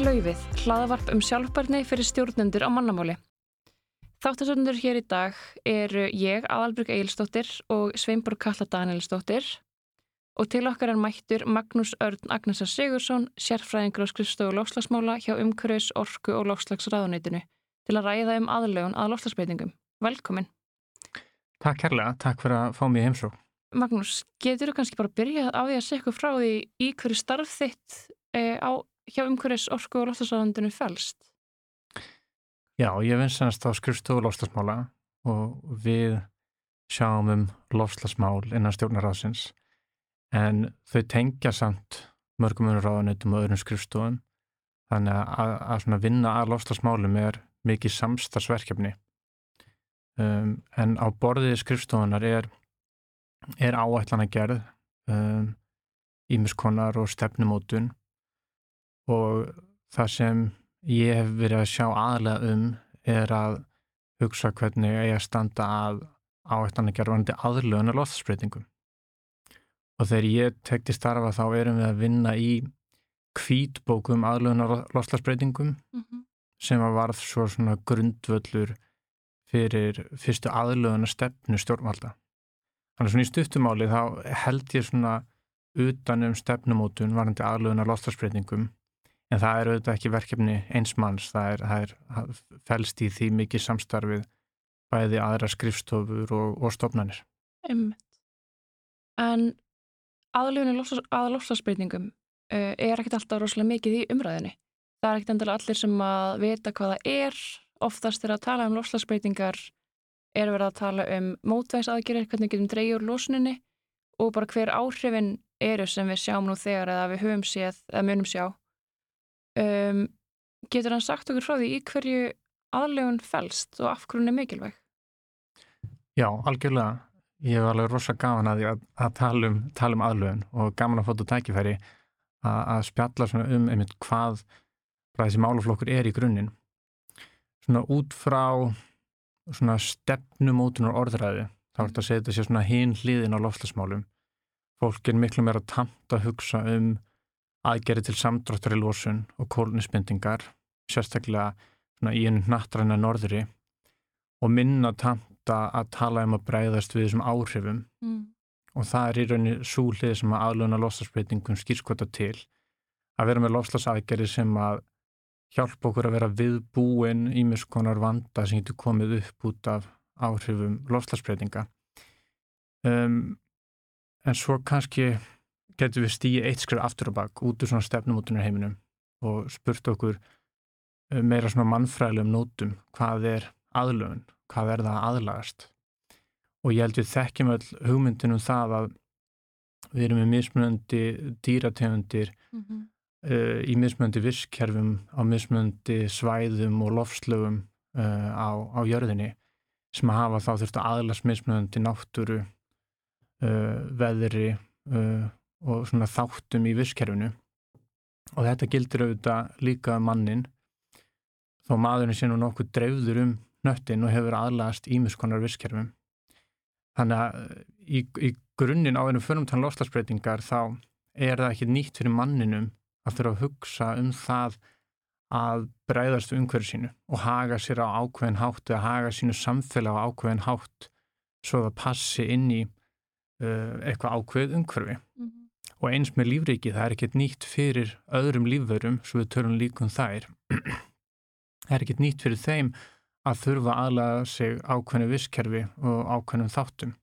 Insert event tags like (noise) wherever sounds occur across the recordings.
Laufið, hlaðavarp um sjálfbarni fyrir stjórnendur á mannamáli. Þáttasöndur hér í dag eru ég, Aðalbrug Eilstóttir og Sveinborg Kalla Danielsdóttir og til okkar er mættur Magnús Örn Agnesar Sigursson, sérfræðingur á skrifstofu lofslagsmála hjá umhverfis, orku og lofslagsraðunitinu til að ræða um aðlögun að lofslagsbreytingum. Velkomin. Takk kærlega, takk fyrir að fá mig heimsó. Magnús, getur þú kannski bara byrjað á því að segja frá því í hverju starf þitt eh, á, hjá umhverfis, orku og lofslagsraðunitinu fælst? Já, ég vinsast á skrifstofu lofslagsmála og við sjáum um lofslagsmál innan stjórnaráðsins en þau tengja samt mörgum unur ráðanutum og öðrum skrifstofum. Þannig að, að, að vinna að lofslagsmálum er mikið samstagsverkefni um, en á borðið skrifstofunar er, er áætlan að gerð um, ímiskonar og stefnumótun og það sem ég hef verið að sjá aðlega um er að hugsa hvernig ég að standa að áættan að gera vandi aðlöðunar lofslagsbreytingum og þegar ég tekti starfa þá erum við að vinna í kvítbókum aðlöðunar lofslagsbreytingum mm -hmm. sem að varð svo svona grundvöllur fyrir fyrstu aðlöðunar stefnu stjórnvalda. Þannig svona í stuttumáli þá held ég svona utanum stefnumótun varandi aðlöðunar lofslagsbreytingum en það er auðvitað ekki verkefni eins manns, það er, það er fælst í því mikið samstarfið bæði aðra skrifstofur og, og stofnanir. Einmitt. En aðlöfni að lofslagsbreytingum uh, er ekkert alltaf rosalega mikið í umræðinni. Það er ekkert endilega allir sem að vita hvað það er. Oftast er að tala um lofslagsbreytingar, er verið að tala um mótvægsaðgerir, hvernig getum dreyjur losninni og bara hver áhrifin eru sem við sjáum nú þegar eða við höfum séð eða munum sjá. Um, getur hann sagt okkur frá því í hverju aðlögun fælst og af hverju hann er mikilvæg? Já, algjörlega. Ég hef alveg rosa gaman að, að, að tala, um, tala um aðlögun og gaman að fóta tækifæri að, að spjalla um einmitt hvað þessi máluflokkur er í grunninn. Svona út frá svona stefnumótunar orðræði, þá er þetta að segja þetta sé svona hinn hliðin á lofslagsmálum. Fólk er miklu meira tamt að hugsa um aðgeri til samdráttar í lósun og kólnisbendingar, sérstaklega í einu nattræna norðri og minna tamt að tala um að breyðast við þessum áhrifum mm. og það er í rauninni súlið sem að aðluna lofslagsbreytingum skýrskota til að vera með lofslagsaðgeri sem að hjálpa okkur að vera viðbúin í mjög konar vanda sem getur komið upp út af áhrifum lofslagsbreytinga um, en svo kannski getur við stíið eitt skrif aftur og bakk út úr svona stefnumótunar heiminum og spurt okkur um meira svona mannfræðilegum nótum hvað er aðlöfun, hvað er það aðlagast og ég held við þekkjum öll hugmyndinum það að við erum með mismunandi dýrategundir mm -hmm. uh, í mismunandi virkkerfum á mismunandi svæðum og lofslögum uh, á, á jörðinni sem hafa þá þurft að aðlast mismunandi náttúru uh, veðri og svona þáttum í visskerfinu og þetta gildir auðvitað líka mannin þó maðurinn sé nú nokkuð dreifður um nöttin og hefur aðlast ímiskonar visskerfum þannig að eh, í, í grunninn á einu förumtann lofslagsbreytingar þá er það ekki nýtt fyrir manninum að þurfa að hugsa um það að breyðast umhverju sínu og haga sér á ákveðin hátt eða haga sínu samfélag á ákveðin hátt svo það passi inn í uh, eitthvað ákveð umhverfi og eins með lífriki, það er ekkert nýtt fyrir öðrum lífverum, svo við tölum líkum þær. (clears throat) Það er ekkert nýtt fyrir þeim að þurfa aðlaga sig ákveðinu visskerfi og ákveðinum þáttum.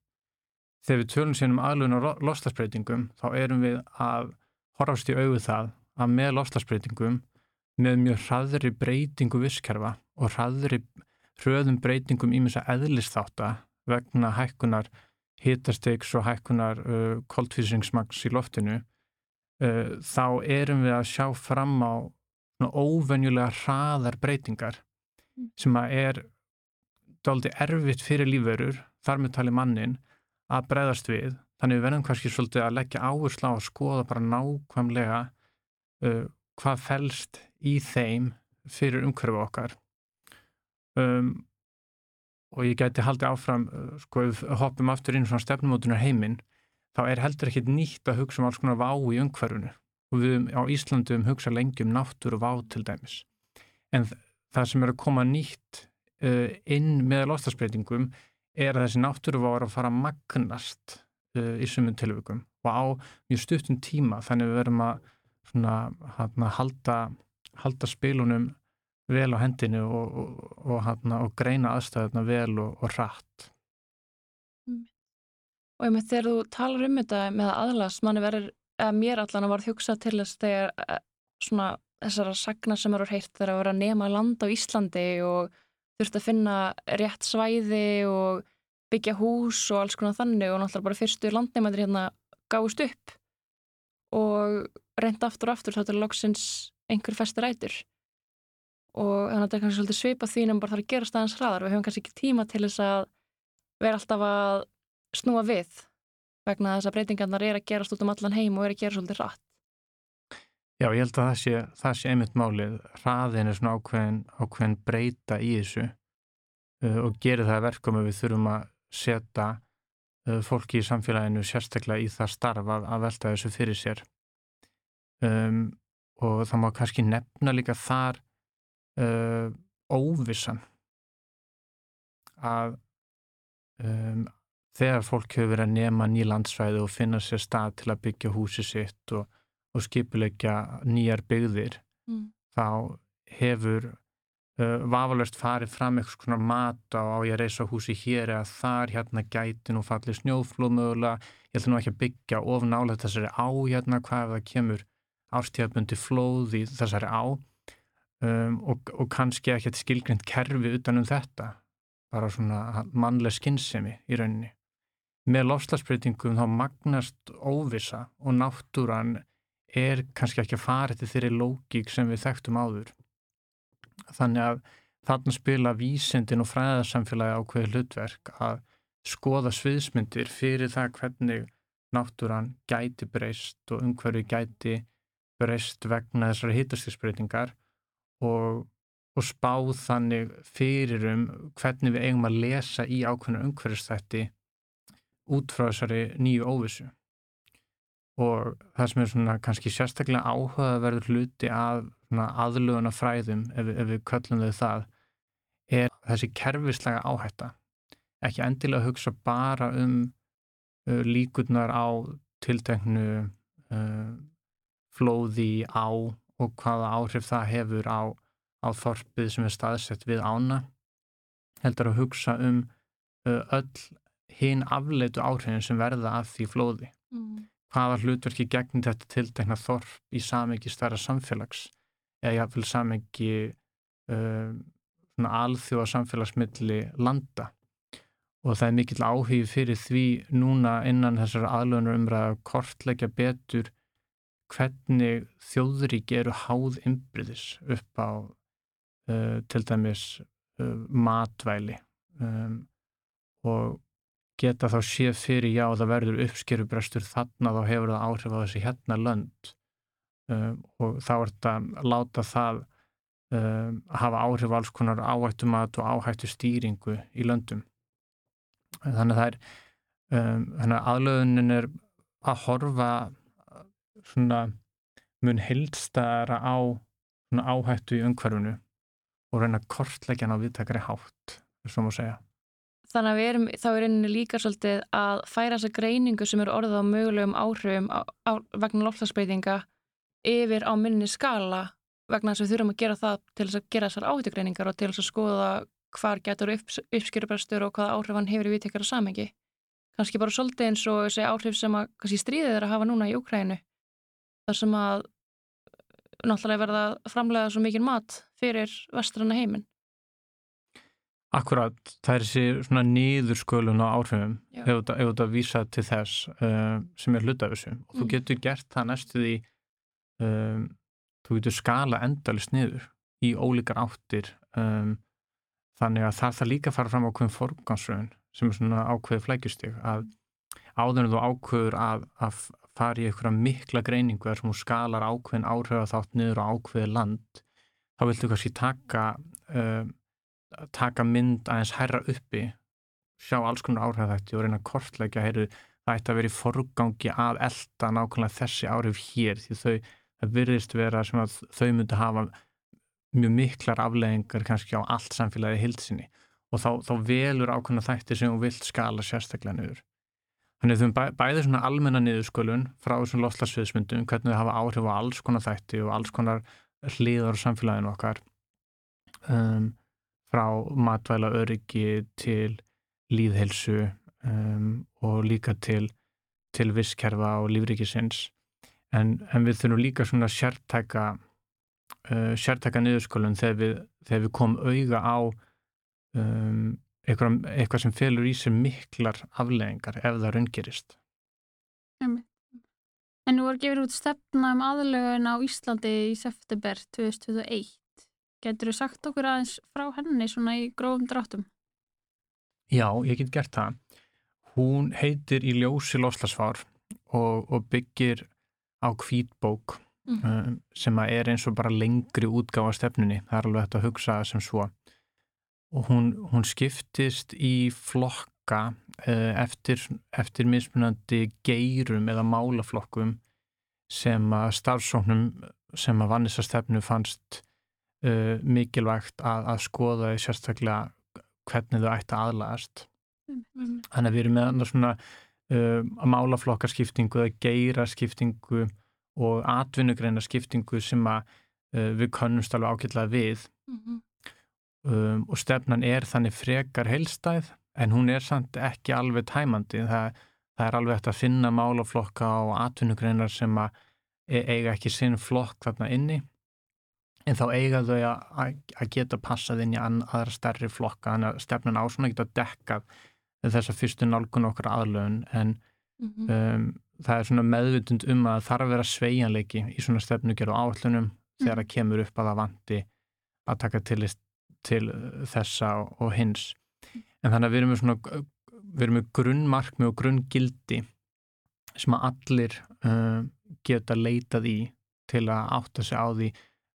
Þegar við tölum sínum aðlun og loslasbreytingum, þá erum við að horfast í auðu það að með loslasbreytingum með mjög hraðri breytingu visskerfa og hraðri hröðum breytingum í mjög eðlisþáta vegna hækkunar hitastegs og hækkunar uh, koldfýsingsmaks í loftinu uh, þá erum við að sjá fram á óvenjulega hraðar breytingar mm. sem að er doldi erfitt fyrir lífverur þar með tali mannin að breyðast við þannig við verðum kannski svolítið að leggja áherslu á að skoða bara nákvæmlega uh, hvað fælst í þeim fyrir umhverfu okkar um, og ég gæti haldið áfram, uh, sko, hoppum aftur inn svona stefnumótunar heiminn, þá er heldur ekkit nýtt að hugsa um alls konar vá í umhverfunu. og við á Íslandi um hugsa lengi um náttúru vá til dæmis en það sem er að koma nýtt uh, inn með loftasbreytingum er að þessi náttúru vá er að fara að magnast uh, í sumum tilvökum og á mjög stuttum tíma þannig við verum að svona, hana, halda, halda spilunum vel á hendinu og, og, og, hana, og greina aðstæðuna vel og rætt Og ég með þegar þú talar um þetta með aðlas, manni verður, eða mér allan að var hugsa til þess þegar svona þessara sagna sem eru heilt þegar að vera að nema land á Íslandi og þurft að finna rétt svæði og byggja hús og alls konar þannig og náttúrulega bara fyrstu landneimandir hérna gáðust upp og reynda aftur og aftur þá til loksins einhver festi rætur og þannig að þetta er kannski svolítið svipa því en bara þarf að gera staðans hraðar við höfum kannski ekki tíma til þess að vera alltaf að snúa við vegna þess að breytingarnar er að gerast út um allan heim og er að gera svolítið hratt. Já, ég held að það sé, það sé einmitt málið. Hraðin er svona ákveðin, ákveðin breyta í þessu uh, og gerir það verkum að við þurfum að setja uh, fólki í samfélaginu sérstaklega í það starf að, að velta þessu fyrir sér. Um, og það má kannski nefna líka þar uh, óvissan að um, þegar fólk hefur verið að nema nýlandsvæði og finna sér stað til að byggja húsi sitt og, og skipulegja nýjar byggðir mm. þá hefur uh, vafalvest farið fram eitthvað svona mat á ég reysa húsi hér eða þar hérna gæti nú fallið snjóflóð mögulega, ég ætla nú ekki að byggja of nálega þessari á hérna hvað ef það kemur ástíðabundi flóð í þessari á um, og, og kannski ekki skilgrind kerfi utanum þetta bara svona mannleg skinnsemi í rauninni með lofslagsbreytingum þá magnast óvisa og náttúran er kannski ekki að fara til þeirri lógík sem við þekktum áður. Þannig að þarna spila vísendin og fræðarsamfélagi ákveði hlutverk að skoða sviðsmyndir fyrir það hvernig náttúran gæti breyst og umhverfi gæti breyst vegna þessari hittastigsbreytingar og, og spáð þannig fyrir um hvernig við eigum að lesa í ákveðinu umhverfistætti út frá þessari nýju óvissu. Og það sem er svona kannski sérstaklega áhugaverður hluti af aðluguna fræðum ef, ef við köllum þau það er þessi kerfislega áhætta. Ekki endilega að hugsa bara um uh, líkurnar á tilteknu uh, flóði á og hvaða áhrif það hefur á, á þorpið sem er staðsett við ána heldur að hugsa um öll hinn afleitu áhrifin sem verða af því flóði. Mm. Hvaða hlutverki gegn þetta tiltekna þorf í samengi stærra samfélags eða jáfnveil samengi uh, alþjóða samfélagsmiðli landa og það er mikill áhug fyrir því núna innan þessar aðlöðunar umræða að kortleggja betur hvernig þjóðurík eru háð ymbriðis upp á uh, til dæmis uh, matvæli um, og geta þá séð fyrir já það verður uppskerubrestur þarna þá hefur það áhrif á þessi hérna lönd um, og þá er þetta að láta það um, hafa áhrif á alls konar áhættumat og áhættu stýringu í löndum. Þannig að það er aðlöðunin er að horfa svona mun heldstæðara á áhættu í umhverfunu og reyna að kortleggja hann á viðtakari hátt, þess að segja Þannig að við erum þá er einnig líka svolítið að færa þessa greiningu sem eru orðið á mögulegum áhrifum á, á, vegna lofslagsbreytinga yfir á minni skala vegna þess að við þurfum að gera það til þess að gera þessar áhættugreiningar og til þess að skoða hvar getur upp, uppskýrubrestur og hvaða áhrif hann hefur í viðtekara samengi. Kanski bara svolítið eins og þessi áhrif sem að stríðið er að hafa núna í Ukrænu þar sem að náttúrulega verða framlega svo mikið mat fyrir vestrana heiminn. Akkurat, það er þessi svona nýðurskölun á áhrifum ef þú ert að vísa til þess uh, sem er hluta af þessu og mm. þú getur gert það næstu því um, þú getur skala endalist niður í ólíkar áttir um, þannig að það þarf líka að fara fram á hverjum forgansröðun sem er svona ákveð flækjustig að áður en þú ákveður að, að fara í einhverja mikla greiningu þar sem þú skalar ákveðin áhrif þátt niður á ákveði land þá viltu kannski taka um, taka mynd aðeins herra uppi sjá alls konar áhrifðætti og reyna að kortleika heyru, það ætti að vera í forgangi að elda nákvæmlega þessi áhrif hér því þau, það virðist vera sem að þau myndi hafa mjög miklar afleðingar kannski á allt samfélagi hildsinni og þá, þá velur ákveðna þættir sem þú vilt skala sérstaklega niður. Þannig þau bæ, bæði svona almenna niðurskulun frá þessum loslasviðsmyndum, hvernig þau hafa áhrif á alls konar þætti og alls konar hliðar samfélaginu okkar um, frá matvæla öryggi til líðhelsu um, og líka til, til visskerfa og lífrikisins en, en við þurfum líka svona sértæka uh, sértæka niðurskulun þegar við, þegar við komum auga á um, eitthvað, eitthvað sem felur í sér miklar afleðingar ef það raungerist En nú er gefið út stefna um aðlögun á Íslandi í september 2021 Getur þú sagt okkur aðeins frá henni svona í grófum dráttum? Já, ég get gert það. Hún heitir í ljósi loslasfár og, og byggir á kvítbók mm. um, sem er eins og bara lengri útgáfa stefnunni. Það er alveg hægt að hugsa sem svo. Og hún, hún skiptist í flokka uh, eftir, eftir mismunandi geirum eða málaflokkum sem að starfsóknum sem að vannisa stefnu fannst uh, mikilvægt að, að skoða sérstaklega hvernig þau ætti aðlagast. Mm. Þannig að við erum með svona uh, málaflokkarskiptingu eða geiraskiptingu og atvinnugreina skiptingu sem að uh, við könnumst alveg ákveðlega við mm -hmm. Um, og stefnan er þannig frekar heilstæð en hún er samt ekki alveg tæmandi. Það, það er alveg eftir að finna málaflokka og atvinnugreinar sem að e, eiga ekki sinn flokk þarna inni en þá eiga þau að geta passað inn í aðra stærri flokka þannig að stefnan ásuna geta dekkað þess að fyrstu nálgun okkar aðlögun en mm -hmm. um, það er svona meðvutund um að þarf að vera sveianleiki í svona stefnugjör og áallunum mm -hmm. þegar það kemur upp að það vandi að taka til, til þessa og hins en þannig að við erum með svona við erum með grunnmarkmi og grunngildi sem að allir uh, geta leitað í til að átta sig á því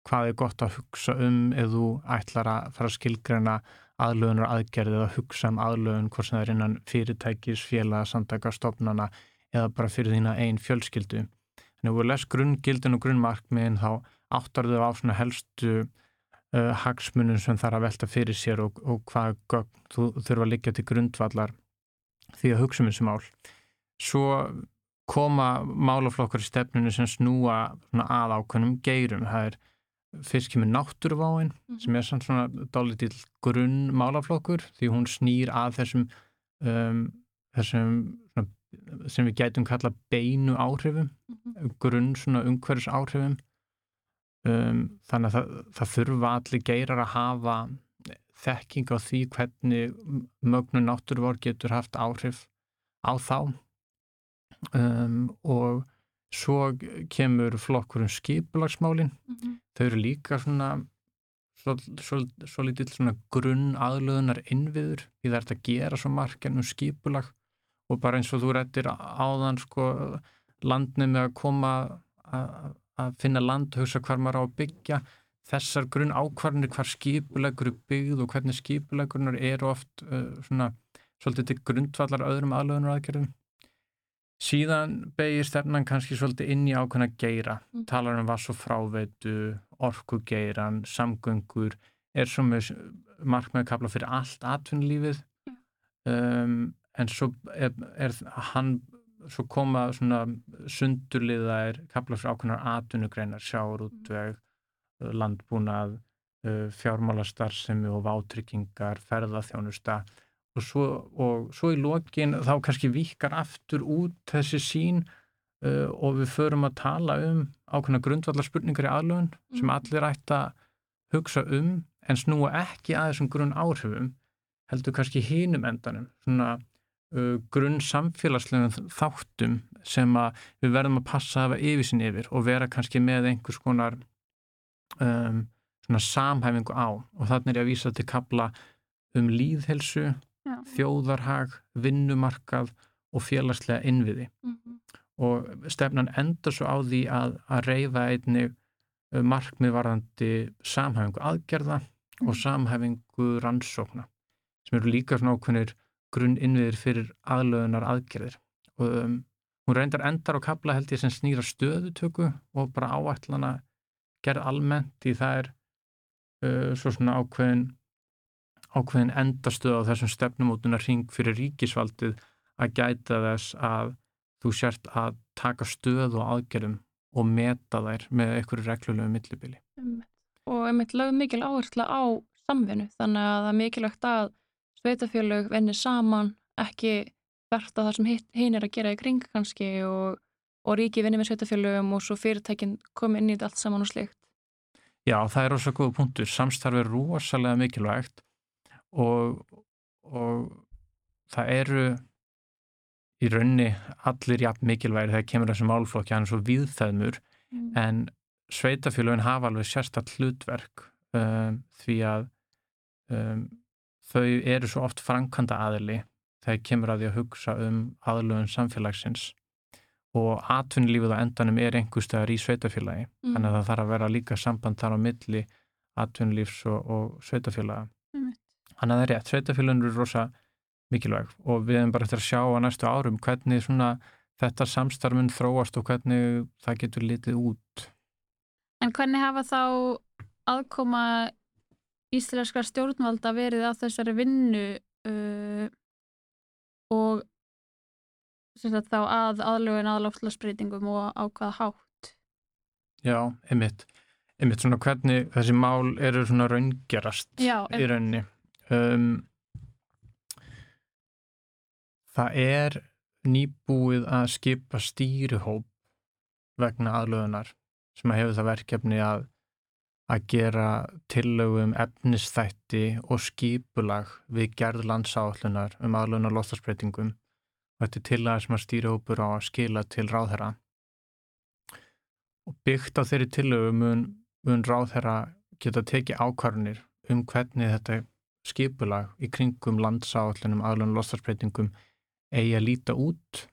hvað er gott að hugsa um ef þú ætlar að fara að skilgreina aðlögunar aðgerði eða hugsa um aðlögun hvort sem það er innan fyrirtækis, félaga, samtaka, stofnana eða bara fyrir þína einn fjölskyldu. Þannig að þú les grunngildin og grunnmarkmiðin þá áttar þau á svona helstu uh, hagsmunum sem þarf að velta fyrir sér og, og hvað gögn þú þurfa að liggja til grundvallar því að hugsa um þessu mál. Svo koma málaflokkar í stefninu sem snúa að ákveðnum geirum. Það er fyrst kemur náttúruváin mm sem er svona dálítill grunn málaflokkur því hún snýr að þessum, um, þessum svona, sem við gætum kalla beinu áhrifum mm -hmm. grunn svona umhverjus áhrifum um, þannig að það, það þurfa allir geirar að hafa þekking á því hvernig mögnu náttúruvár getur haft áhrif á þá. Um, og svo kemur flokkur um skipulagsmálin. Mm -hmm. þau eru líka svona svo, svo, svo lítill svona grunn aðlöðunar innviður því það ert að gera svo margir um skipulag. Og bara eins og þú réttir áðan sko landnum með að koma að finna land hugsa hvar maður á að byggja þessar grunn ákvarðinir hvar skipulagur er byggð og hvernig skipulagunar eru oft uh, svona svolítið grundvallar öðrum aðlöðunar aðgerðum Síðan begir stefnan kannski svolítið inn í ákveðna geira, mm. talar um vass og fráveitu, orkugeiran, samgöngur, er svo með markmiði kapla fyrir allt atvinnulífið mm. um, en svo er, er hann, svo koma svona sundurliðaðir kapla fyrir ákveðnar atvinnugreinar, sjáurútveg, mm. landbúnað, fjármálastarðsemi og vátryggingar, ferðaþjónusta og svo, og svo í lokin þá kannski vikar aftur út þessi sín uh, og við förum að tala um ákveðna grundvallar spurningar í aðlöfun mm. sem allir ætti að hugsa um en snúa ekki að þessum grunn áhrifum heldur kannski hínum endanum svona grunn samfélagslegum þáttum sem að við verðum að passa að hafa yfirsinn yfir og vera kannski með einhvers konar um, svona samhæfingu á og þannig er ég að vísa til kabla um líðhelsu Já. þjóðarhag, vinnumarkað og félagslega innviði mm -hmm. og stefnan endur svo á því að, að reyfa einni uh, markmiðvarðandi samhæfingu aðgerða mm -hmm. og samhæfingu rannsókna sem eru líka svona ákveðnir grunn innviðir fyrir aðlöðunar aðgerðir um, hún reyndar endar á kapla held ég sem snýra stöðutöku og bara áætlana gerð almennt í það er uh, svo svona ákveðin ákveðin endastöð á þessum stefnumótunar ring fyrir ríkisvaldið að gæta þess að þú sért að taka stöð og aðgerðum og meta þær með einhverju reglulegu millibili. Og einmitt lögð mikil áhersla á samvinnu þannig að það er mikilvægt að sveitafjölug venni saman ekki verta það sem hinn er að gera í kring kannski og, og ríki vinni með sveitafjölugum og svo fyrirtækin komi inn í þetta allt saman og slikt. Já, það er rosa góða punktur. Samstarfi er rosalega mikilvægt og, og það eru í raunni allir jafn mikilvægir þegar kemur þessi málflokki hann er svo viðþæðmur mm. en sveitafélagin hafa alveg sérstaklega hlutverk um, því að um, þau eru svo oft framkvæmda aðili þegar kemur að því að hugsa um aðlöfun samfélagsins og atvinnulífið á endanum er einhverstaðar í sveitafélagi mm. þannig að það þarf að vera líka samband þar á milli atvinnulífs og, og sveitafélaga mm. þannig að það er rétt, sveitafélagin eru rosa mikilvæg og við hefum bara eftir að sjá á næstu árum hvernig svona þetta samstarfinn þróast og hvernig það getur litið út. En hvernig hafa þá aðkoma íslenskar stjórnvalda verið á þessari vinnu uh, og sagt, þá að aðlögun aðlófslagsbreytingum og á hvaða hátt? Já, einmitt. Einmitt svona hvernig þessi mál eru svona raungerast Já, í rauninni. Um, Það er nýbúið að skipa stýrihóp vegna aðlöðunar sem að hefur það verkefni að, að gera tillögum efnistætti og skipulag við gerð landsáallunar um aðlöðunar lostasbreytingum og þetta er tillagar sem að stýrihópur á að skila til ráðherra. Og byggt á þeirri tillögum mun, mun ráðherra geta tekið ákvarðunir um hvernig þetta skipulag í kringum landsáallunum aðlöðunar lostasbreytingum eigi að líta út.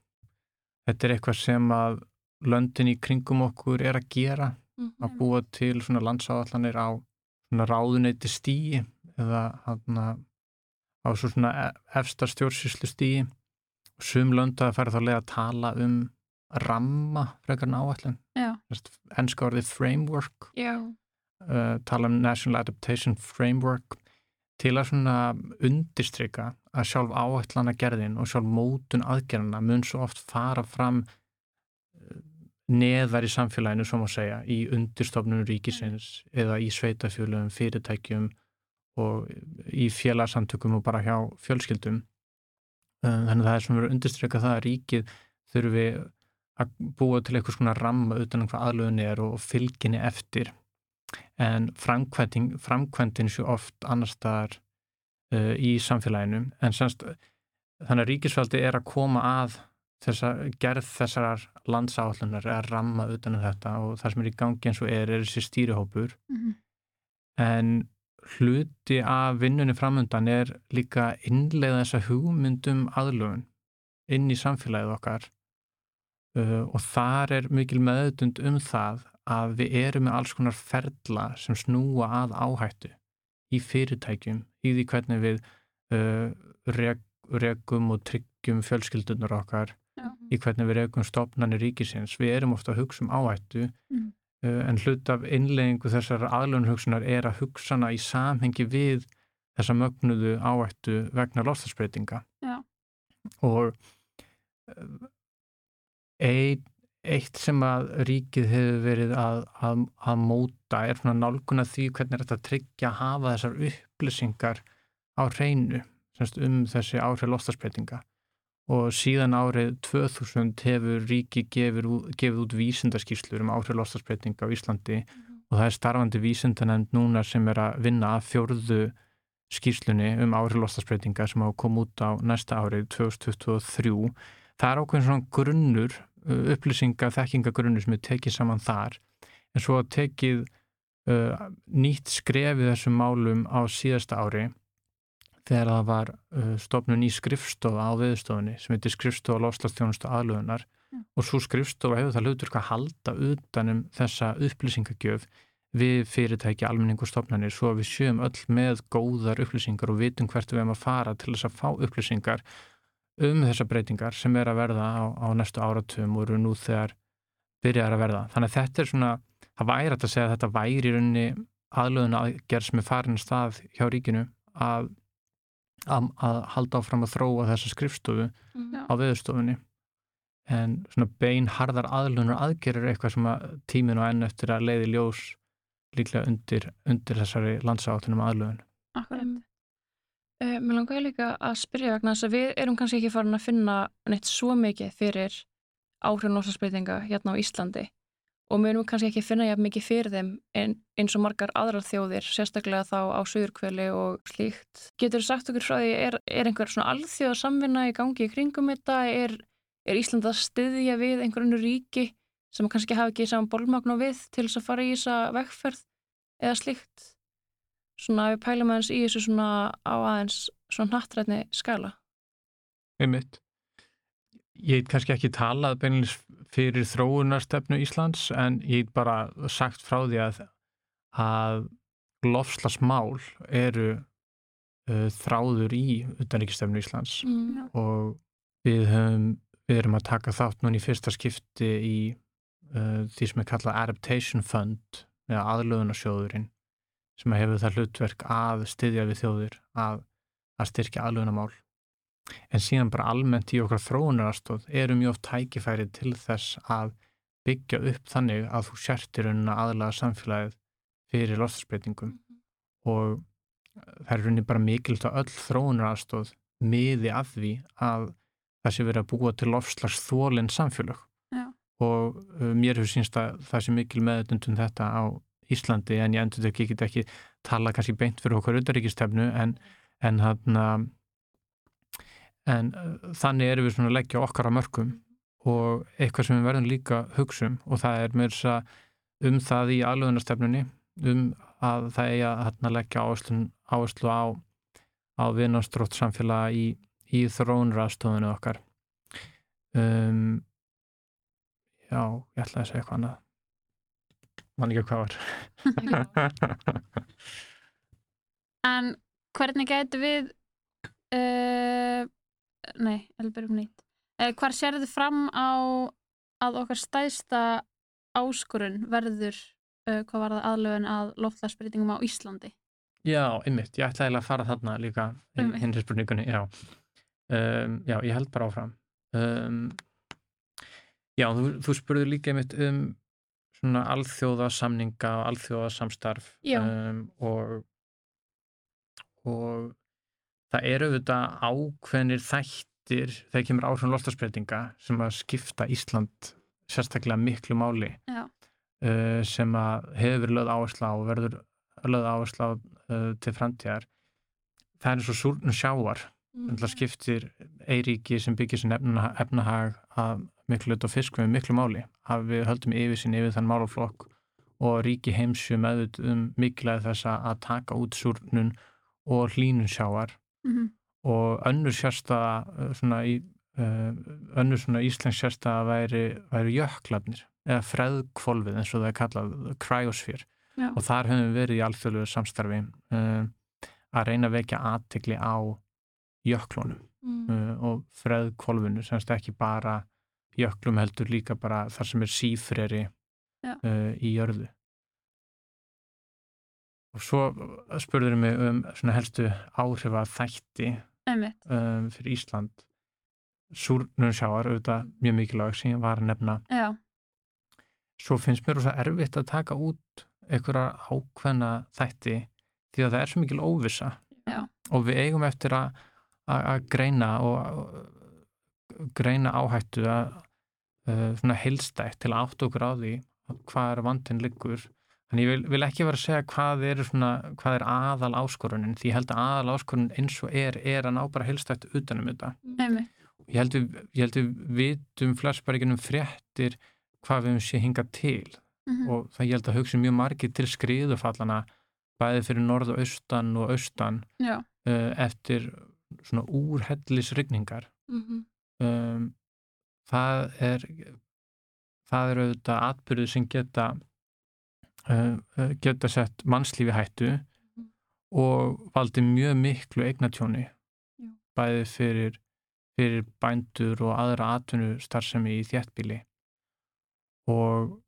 Þetta er eitthvað sem að löndin í kringum okkur er að gera, mm -hmm. að búa til svona landsáallanir á svona ráðuneyti stíi eða hana, á svona e, efsta stjórnsýslu stíi og sum lönda fær þá leið að tala um ramma frekar náallin. Ennska orðið framework, uh, tala um National Adaptation Framework. Til að svona undistrykka að sjálf áætlana gerðin og sjálf mótun aðgerðina mun svo oft fara fram neðar í samfélaginu, svo má segja, í undirstofnunum ríkisins eða í sveitafjölum, fyrirtækjum og í félagsamtökum og bara hjá fjölskyldum. Eh, þannig að það er sem verið að undirstryka það að ríkið þurfi að búa til eitthvað svona ramma utan um hvað aðlöðin er og fylginni eftir. En framkvæmdinn séu oft annar staðar uh, í samfélaginu. En semst þannig að ríkisfaldi er að koma að þessa, gerð þessar landsáallunar er að ramma utan um þetta og það sem er í gangi eins og er er þessi stýrihópur. Mm -hmm. en hluti af vinnunni framöndan er líka innlega þessa hugmyndum aðlögun inn í samfélagið okkar. Uh, og þar er mikil meðutund um það að við erum með alls konar ferla sem snúa að áhættu í fyrirtækjum, í því hvernig við uh, reg, regum og tryggjum fjölskyldunar okkar, Já. í hvernig við regum stopnarnir ríkisins. Við erum ofta að hugsa um áhættu mm. uh, en hlut af innleggingu þessar aðlunhugsunar er að hugsana í samhengi við þessa mögnuðu áhættu vegna lofstafsbreytinga. Og uh, einn eitt sem að ríkið hefur verið að, að, að móta er svona nálguna því hvernig þetta tryggja að hafa þessar upplýsingar á hreinu um þessi áhrif lostasbreytinga og síðan árið 2000 hefur ríki gefið, gefið út vísindaskýslur um áhrif lostasbreytinga á Íslandi -hmm. og það er starfandi vísindanend núna sem er að vinna að fjörðu skýslunni um áhrif lostasbreytinga sem á að koma út á næsta árið 2023. Það er ákveðin svona grunnur upplýsinga þekkingagrunni sem er tekið saman þar en svo tekið uh, nýtt skrefið þessum málum á síðasta ári þegar það var uh, stofnun í skrifstofa á viðstofunni sem heitir skrifstofa lofslagstjónustu aðlugunar mm. og svo skrifstofa hefur það hlutur að halda utanum þessa upplýsingagjöf við fyrirtæki, almenning og stofnanir svo að við sjöum öll með góðar upplýsingar og vitum hvert við erum að fara til þess að fá upplýsingar um þessar breytingar sem er að verða á, á næstu áratum og eru nú þegar byrjar að verða. Þannig að þetta er svona, það væri að segja að þetta væri í rauninni aðlöðun aðgerð sem er farin stað hjá ríkinu að, að, að halda áfram að þróa þessa skrifstofu Mhm. á veðurstofunni en svona bein harðar aðlunar aðgerir eitthvað sem að tíminn og enn eftir að leiði ljós líklega undir, undir þessari landsáttunum aðlöfun. Akkurat. Uh, mér langaði líka að spyrja vegna þess að við erum kannski ekki farin að finna neitt svo mikið fyrir áhrifn losasbreytinga hérna á Íslandi og erum kannski ekki finna jafn mikið fyrir þeim en, eins og margar aðrar þjóðir, sérstaklega þá á Suðurkveli og slíkt. Getur þú sagt okkur frá því, er, er einhver svona alþjóða samvinna í gangi í kringum þetta? Er, er Ísland að styðja við einhverjum ríki sem kannski hafa ekki saman bólmagn og við til þess að fara í þessa vegferð eða slíkt? Svona við pælum aðeins í þessu svona á aðeins svona nattrætni skala. Einmitt. Ég heit kannski ekki talað beinilins fyrir þróunarstefnu Íslands en ég heit bara sagt frá því að, að lofslagsmál eru uh, þráður í utanríkistefnu Íslands Mm. og við, höfum, við erum að taka þátt núna í fyrsta skipti í uh, því sem er kallað Adaptation Fund eða aðlöðunarsjóðurinn sem hefur það hlutverk að styðja við þjóðir að, að styrkja aðlöðunamál en síðan bara almennt í okkar þróunarastóð eru mjög oft tækifæri til þess að byggja upp þannig að þú sértir unna aðlaga samfélagið fyrir loftsbreytingum og það er rauninni bara mikilvægt að öll þróunarastóð miði að því að það sé verið að búa til lofslags þólinn samfélag Já. og uh, mér hefur sínst að það sé mikil meðutundum þetta á Íslandi en ég endur þetta ekki, ekki tala kannski beint fyrir okkar auðaríkistefnu en, en hann en uh, þannig erum við svona að leggja okkar á mörgum og eitthvað sem við verðum líka hugsum og það er mér þess að um það í aðlöðunarstefnunni um að það eigi að leggja áherslu, á, á vinnastrótt samfélag í, í þróunrastofinu okkar. Um, já, ég ætla að segja eitthvað annað. Mann ekki hvað var. (laughs) En hvernig gætu við uh, nei, eldur um nýtt uh, hvar sérðu fram á að okkar stæðsta áskorun verður uh, hvað var það aðlöfun að loftlagsbreytingum á Íslandi? Já, einmitt, ég ætla eiginlega að fara þarna líka hinri spurningunni, já. Um, já, ég held bara áfram. Um, já, þú, þú spurði líka einmitt um svona alþjóða samninga og alþjóða samstarf um, og, og það eru auðvitað ákveðnir þættir þegar kemur áhrifum loftasbreytinga sem að skipta Ísland sérstaklega miklu máli uh, sem að hefur lögð áhersla og verður lögð áhersla uh, til framtíðar. Það er eins og súrnum sjávar Mm. það skiptir eiríki sem byggir sem efna, efnahag að miklu og fiskum við miklu máli. Að við höldum yfir sín yfir þann málaflokk og ríki heimsju meðut um mikilvæg þess að taka út súrnun og hlínun sjávar mm -hmm. og önnur sérstaða svona í uh, önnur svona íslensk sérstaða væri, væri jöklarnir eða freðkvolfið eins og það er kallað Já. og þar höfum við verið í alþjóðlegu samstarfi uh, að reyna að vekja aðtegli á jöklunum Mm. uh, og freðkvolfinu semst ekki bara jöklum heldur líka bara þar sem er sífreri uh, í jörðu og svo spurður mig um svona helstu áhrifa þætti Einmitt. um, fyrir Ísland. Súrnum sjáar auðvitað mjög mikilvæg sem ég var að nefna. Já, svo finnst mér rosa erfitt að taka út einhverja ákveðna þætti því að það er svo mikil óvissa. Já. og við eigum eftir að, að, að greina og að, greina áhættu að uh, svona heilstætt til að átt okkur á því hvað er vandin liggur þannig ég vil, vil ekki vera að segja hvað er, svona, hvað er aðal áskorunin því ég held að aðal áskorunin eins og er er að ná bara heilstætt utanum þetta. Ég held við, ég held við vitum flest bara ekki um fréttir hvað við höfum sé hingað til. Mm og það ég held að hugsa mjög margir til skriðufallana bæði fyrir norð og austan og austan Já, uh, eftir svona úrhellisrygningar Mhm. um, það er það er auðvitað atbyrðu sem geta geta sett mannslífi hættu Mhm. og valdi mjög miklu eignatjóni Já. bæði fyrir fyrir bændur og aðra atvinnustarfsemi í þéttbíli og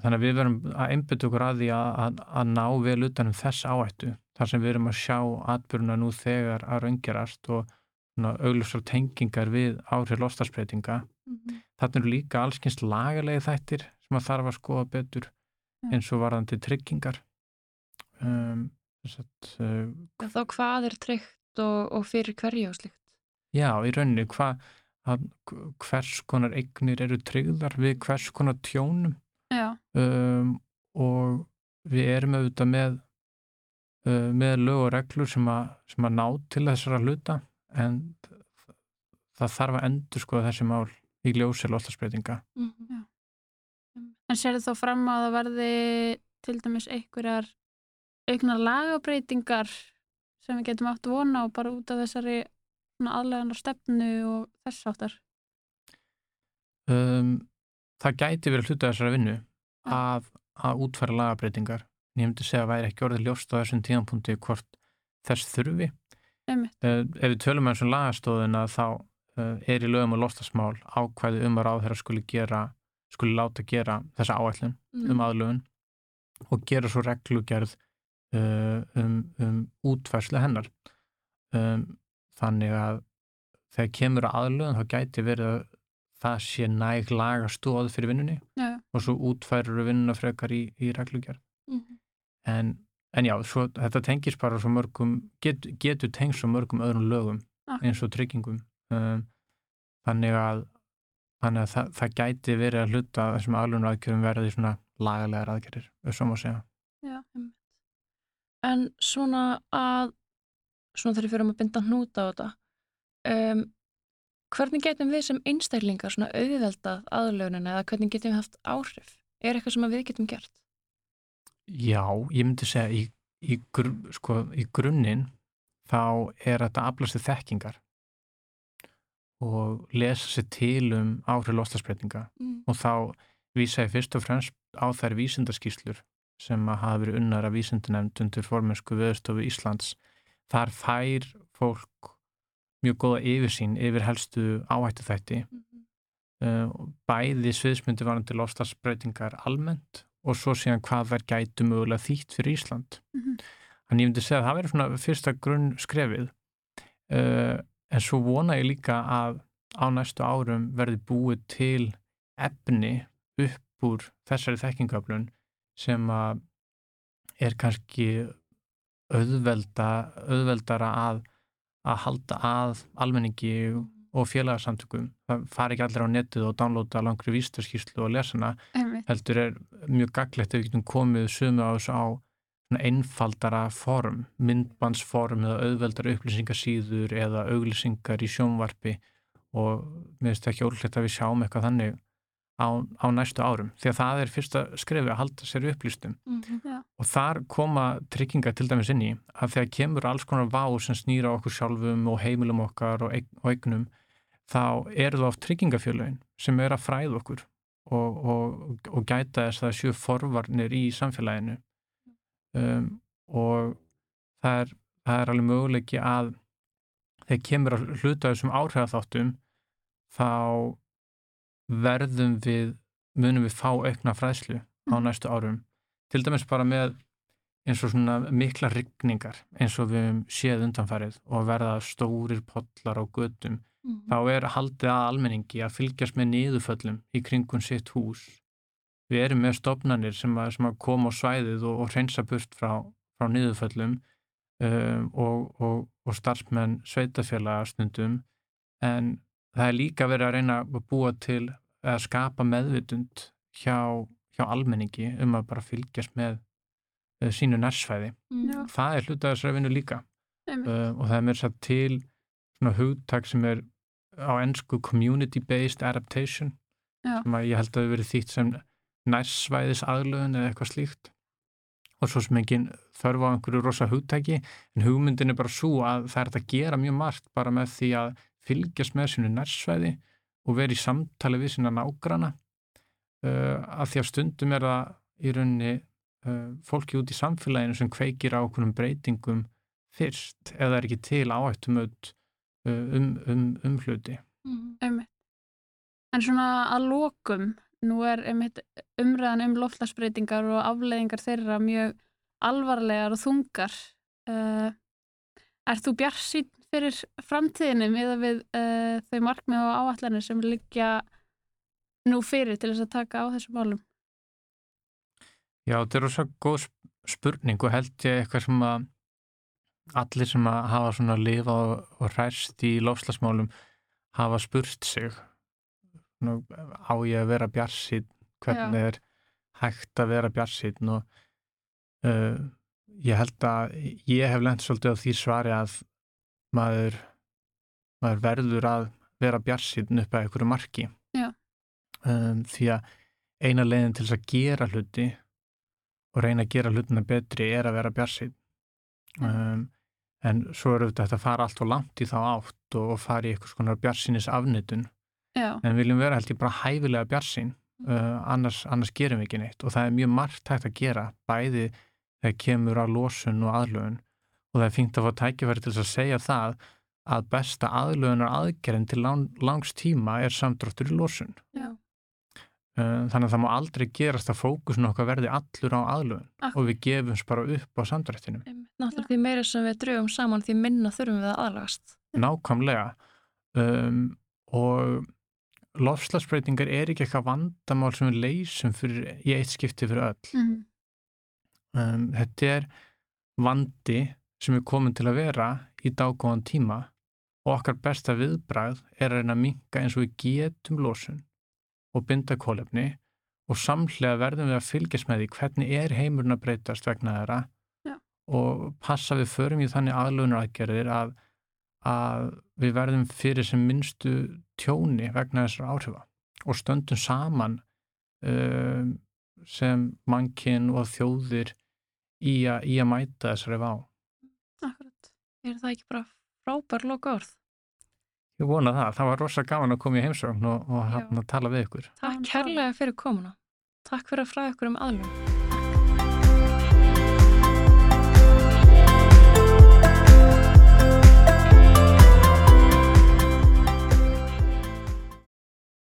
þannig að við verum að einbytta okkur að því að, að, að ná vel utanum þess áættu þar sem við erum að sjá atbyrjuna nú þegar að raungerast og augljósar tengingar við áhrif lostasbreytinga. Mhm. Þannig eru líka allskynst lagarlegi þættir sem að þarf að skoða betur. Eins og varðandi tryggingar. Um, að, uh, Þá hvað er tryggt og, og fyrir hverju og slíkt? já, í rauninni, hva, að, hvers konar eignir eru tryggðar við hvers konar tjónum Já, um, og við erum auðvitað með uh, með lög og reglur sem að, sem að ná til þessara hluta en það þarf að endur sko þessi mál í ljósi lostasbreytinga. Mhm. En sérðu þá fram að það verði til dæmis einhverjar auknar lagabreitingar sem við getum átt vona og bara út af þessari aðleganar stefnu og þess áttar. Um, það gæti verið hluta þessara vinnu Já. að, að útfæra lagabbreytingar. En Ég myndi segja að væri ekki orðið ljóst á þessum tíðanpunkti hvort þess þurfi. Uh, ef við tölum eins um lagastóðina þá uh, er í lögum og lostasmál ákvæði um að ráðherra skuli gera skuli láta gera þessa áætlun Mhm. um aðlögun og gera svo reglugerð uh, um, um útfærslu hennar um, þannig að þegar kemur að aðlögun þá gæti verið að það sé næg laga stóð fyrir vinnunni Já, og svo útfærur vinnuna frekar í, í reglugerð Mhm. en, en já, svo, þetta tengis bara svo mörgum, get, getur tengst svo mörgum öðrum lögum Akkurat. eins og tryggingum um, þannig að, þannig að það, það gæti verið að hluta að þessum aðlunar aðgerðum verði svona lagalegar aðgerðir, svo má segja já, En svona að, svona þegar við fyrir að binda hnúta á þetta, um, hvernig getum við sem einstaklingar svona auðveldað aðlögunina eða hvernig getum við haft áhrif? Er eitthvað sem að við getum gert? Já, ég myndi segja í, í, gr, sko, í grunninn þá er þetta aflastu þekkingar og lesa sér til um áhrif lostasbreytinga Mm. og þá vísa ég fyrst og fremst á þær vísindaskýslur sem að hafa verið unnar af vísindanemnd undir formensku viðstofu Íslands. Þar fær fólk mjög góða yfirsýn yfir helstu áhættu þætti Mhm. uh, bæði sviðsmyndi varandi lofslagsbreytingar almennt og svo síðan hvað þær gætu mögulega þýtt fyrir Ísland. Mhm. Þannig ég myndi segja að það verður svona fyrsta grunn skrefið uh, en svo vona ég líka að á næstu árum verði búið til efni upp úr þessari þekkingaflun sem að er kannski auðvelda, auðveldara að, að halda að almenningi og félagsamtökum. Það fari ekki allir á netið og downloada langri vístarskýrslu og lesana heldur er mjög gaglegt ef við getum komið sumu á þessu á einfaldara form, myndbandsform eða auðveldara upplýsingasíður eða auglýsingar í sjónvarpi og mér finnst ekki ólíklegt að við sjáum eitthvað þannig á, á næstu árum því að það er fyrsta skrefi að halda sér upplýstum Mhm. og þar koma tryggingar til dæmis inn í að þegar kemur alls konar vá sem snýra okkur sjálfum og heimilum okkar og, eign, og eignum þá eru það oft tryggingafjölögin sem er að fræða okkur og, og, og gæta þess að séu forvarnir í samfélaginu um, og það er, það er alveg möguleiki að þegar kemur að hluta þessum áhrifaþáttum þá verðum við munum við fá aukna fræðslu á Mhm. næstu árum til dæmis bara með eins og svona mikla rigningar eins og við höfum séð undanfarið og verða stórir pollar á götum Mhm. þá er haldið að almenningi að fylgjast með niðurföllum í kringum sitt hús við erum með stofnanir sem að, sem að koma á svæðið og, og hreinsa burt frá, frá niðurföllum um, og, og, og starfsmenn sveitafélaga stundum en það er líka verið að reyna að búa til að skapa meðvitund hjá, hjá almenningi um að bara fylgjast með uh, sínu nærsvæði. Mhm. Það er hluta þessari vinnu líka uh, og það er mér satt til svona hugtak sem er á ennsku community-based adaptation Já. sem að ég held að það verið þýtt sem nærsvæðis aðlöðun eða eitthvað slíkt og svo sem engin þörf á einhverju rosa hugtæki en hugmyndin er bara svo að það er að gera mjög margt bara með því að fylgjast með sínu nærsvæði og vera í samtali við sína nágrana uh, að því að stundum er það í rauninni uh, fólki út í samfélaginu sem kveikir á okkurum breytingum fyrst það er ekki til áhættumöld um, um, um hluti. Einmitt. En svona að lokum, nú er einmitt umræðan um loftlagsbreytingar og afleiðingar þeirra mjög alvarlegar og þungar. Uh, er þú bjarsýn fyrir framtíðinni með við uh, þau markmið og áallanir sem liggja nú fyrir til þess að taka á þessum málum? Já, þetta er rosa góð sp- spurning og held ég eitthvað sem að allir sem að hafa svona lifa og, og ræst í lofslagsmálum hafa spurt sig á ég að vera bjarsýn hvernig er hægt að vera bjarsýn og uh, ég held að ég hef lent svolítið á því svari að maður, maður verður að vera bjarsýn upp að einhverju marki. Já. um, því að eina leiðin til þess að gera hluti og reyna að gera hlutina betri er að vera bjarsýn um, en svo eru þetta að fara allt og langt í þá átt og, og fara í einhvers konar bjarsýnis afnitun Já, en við viljum vera held ég bara hæfilega bjarsýn uh, annars, annars gerum við ekki neitt. Og það er mjög margt hægt að gera bæði þegar kemur að losun og aðlögun. Og það er fínt að fá tækifæri til að segja það að besta aðlögunar aðgerðin til lang, langs tíma er samdráttur í losun. Já, uh, þannig að það má aldrei gerast að fókusun okkar verði allur á aðlögun. Akkurat. og við gefumst bara upp á samdrættinum. Einmitt. Náttúrulega því meira sem við drögum saman því minna þurfum við að aðlagast. nákvæmlega. Um, og lofslagsbreytingar er ekki eitthvað vandamál sem við leysum fyrir, í eitt skipti fyrir öll mhm, um, þetta er vandi sem er komin til að vera í dágóðan tíma og okkar besta viðbragð er að reyna að minka eins og við getum losun og binda kólefni og samhlega verðum við að fylgjast með því hvernig er heimurinn að breytast vegna þeirra Já. og passa við förum í þannig aðlunar aðgerðir að, að við verðum fyrir sem minnstu tjóni vegna þessar áhrifa og stöndum saman um, sem mannkinn og þjóðir í, a, í að mæta þessari vá. akkurat. Er það ekki bara frábær loka orð? Ég vona það. Það var rosa gaman að koma í heimsókn og, og að tala við ykkur. Takk kærlega fyrir komuna. Takk fyrir að fræða ykkur um aðlum.